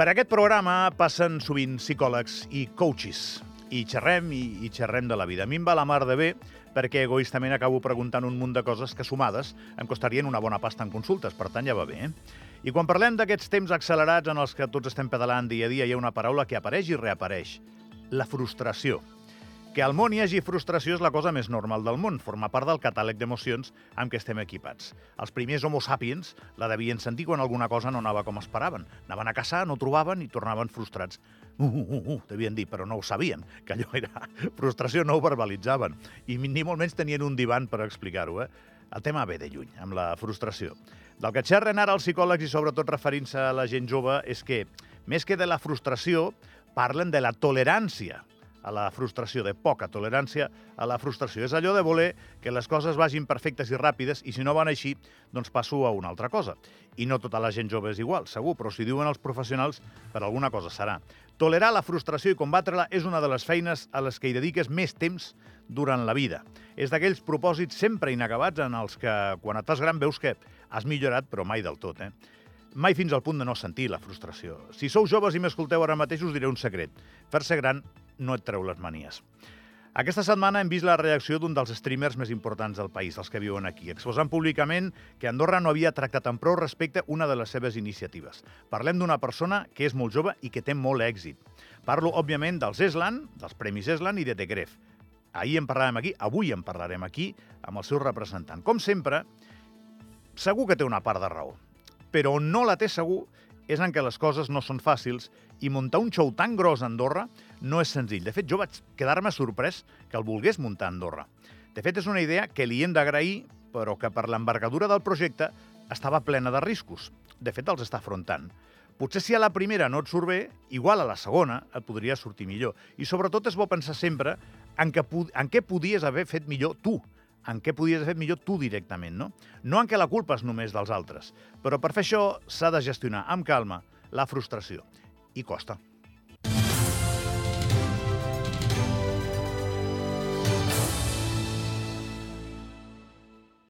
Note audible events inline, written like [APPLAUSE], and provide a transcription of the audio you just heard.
Per aquest programa passen sovint psicòlegs i coaches i xerrem i, i xerrem de la vida. A mi em va la mar de bé perquè egoistament acabo preguntant un munt de coses que sumades em costarien una bona pasta en consultes, per tant ja va bé. Eh? I quan parlem d'aquests temps accelerats en els que tots estem pedalant dia a dia, hi ha una paraula que apareix i reapareix, la frustració. Que al món hi hagi frustració és la cosa més normal del món, forma part del catàleg d'emocions amb què estem equipats. Els primers homo sapiens la devien sentir quan alguna cosa no anava com esperaven. Anaven a caçar, no trobaven i tornaven frustrats. Uh, uh, uh, uh, devien dir, però no ho sabien, [LAUGHS] que allò era frustració, no ho verbalitzaven. I ni molt menys tenien un divan per explicar-ho, eh? El tema ve de lluny, amb la frustració. Del que xerren ara els psicòlegs i sobretot referint-se a la gent jove és que, més que de la frustració, parlen de la tolerància a la frustració, de poca tolerància a la frustració. És allò de voler que les coses vagin perfectes i ràpides i si no van així, doncs passo a una altra cosa. I no tota la gent jove és igual, segur, però si diuen els professionals, per alguna cosa serà. Tolerar la frustració i combatre-la és una de les feines a les que hi dediques més temps durant la vida. És d'aquells propòsits sempre inacabats en els que, quan et fas gran, veus que has millorat, però mai del tot, eh? Mai fins al punt de no sentir la frustració. Si sou joves i m'escolteu ara mateix, us diré un secret. Fer-se gran no et treu les manies. Aquesta setmana hem vist la reacció d'un dels streamers més importants del país, els que viuen aquí, exposant públicament que Andorra no havia tractat amb prou respecte una de les seves iniciatives. Parlem d'una persona que és molt jove i que té molt èxit. Parlo, òbviament, dels Eslan, dels Premis Eslan i de The Gref. Ahir en parlàvem aquí, avui en parlarem aquí, amb el seu representant. Com sempre, segur que té una part de raó, però no la té segur és en què les coses no són fàcils i muntar un show tan gros a Andorra no és senzill. De fet, jo vaig quedar-me sorprès que el volgués muntar a Andorra. De fet, és una idea que li hem d'agrair, però que per l'envergadura del projecte estava plena de riscos. De fet, els està afrontant. Potser si a la primera no et surt bé, igual a la segona et podria sortir millor. I sobretot és bo pensar sempre en, que, en què podies haver fet millor tu, en què podies haver fet millor tu directament, no? No en què la culpa és només dels altres. Però per fer això s'ha de gestionar amb calma la frustració. I costa.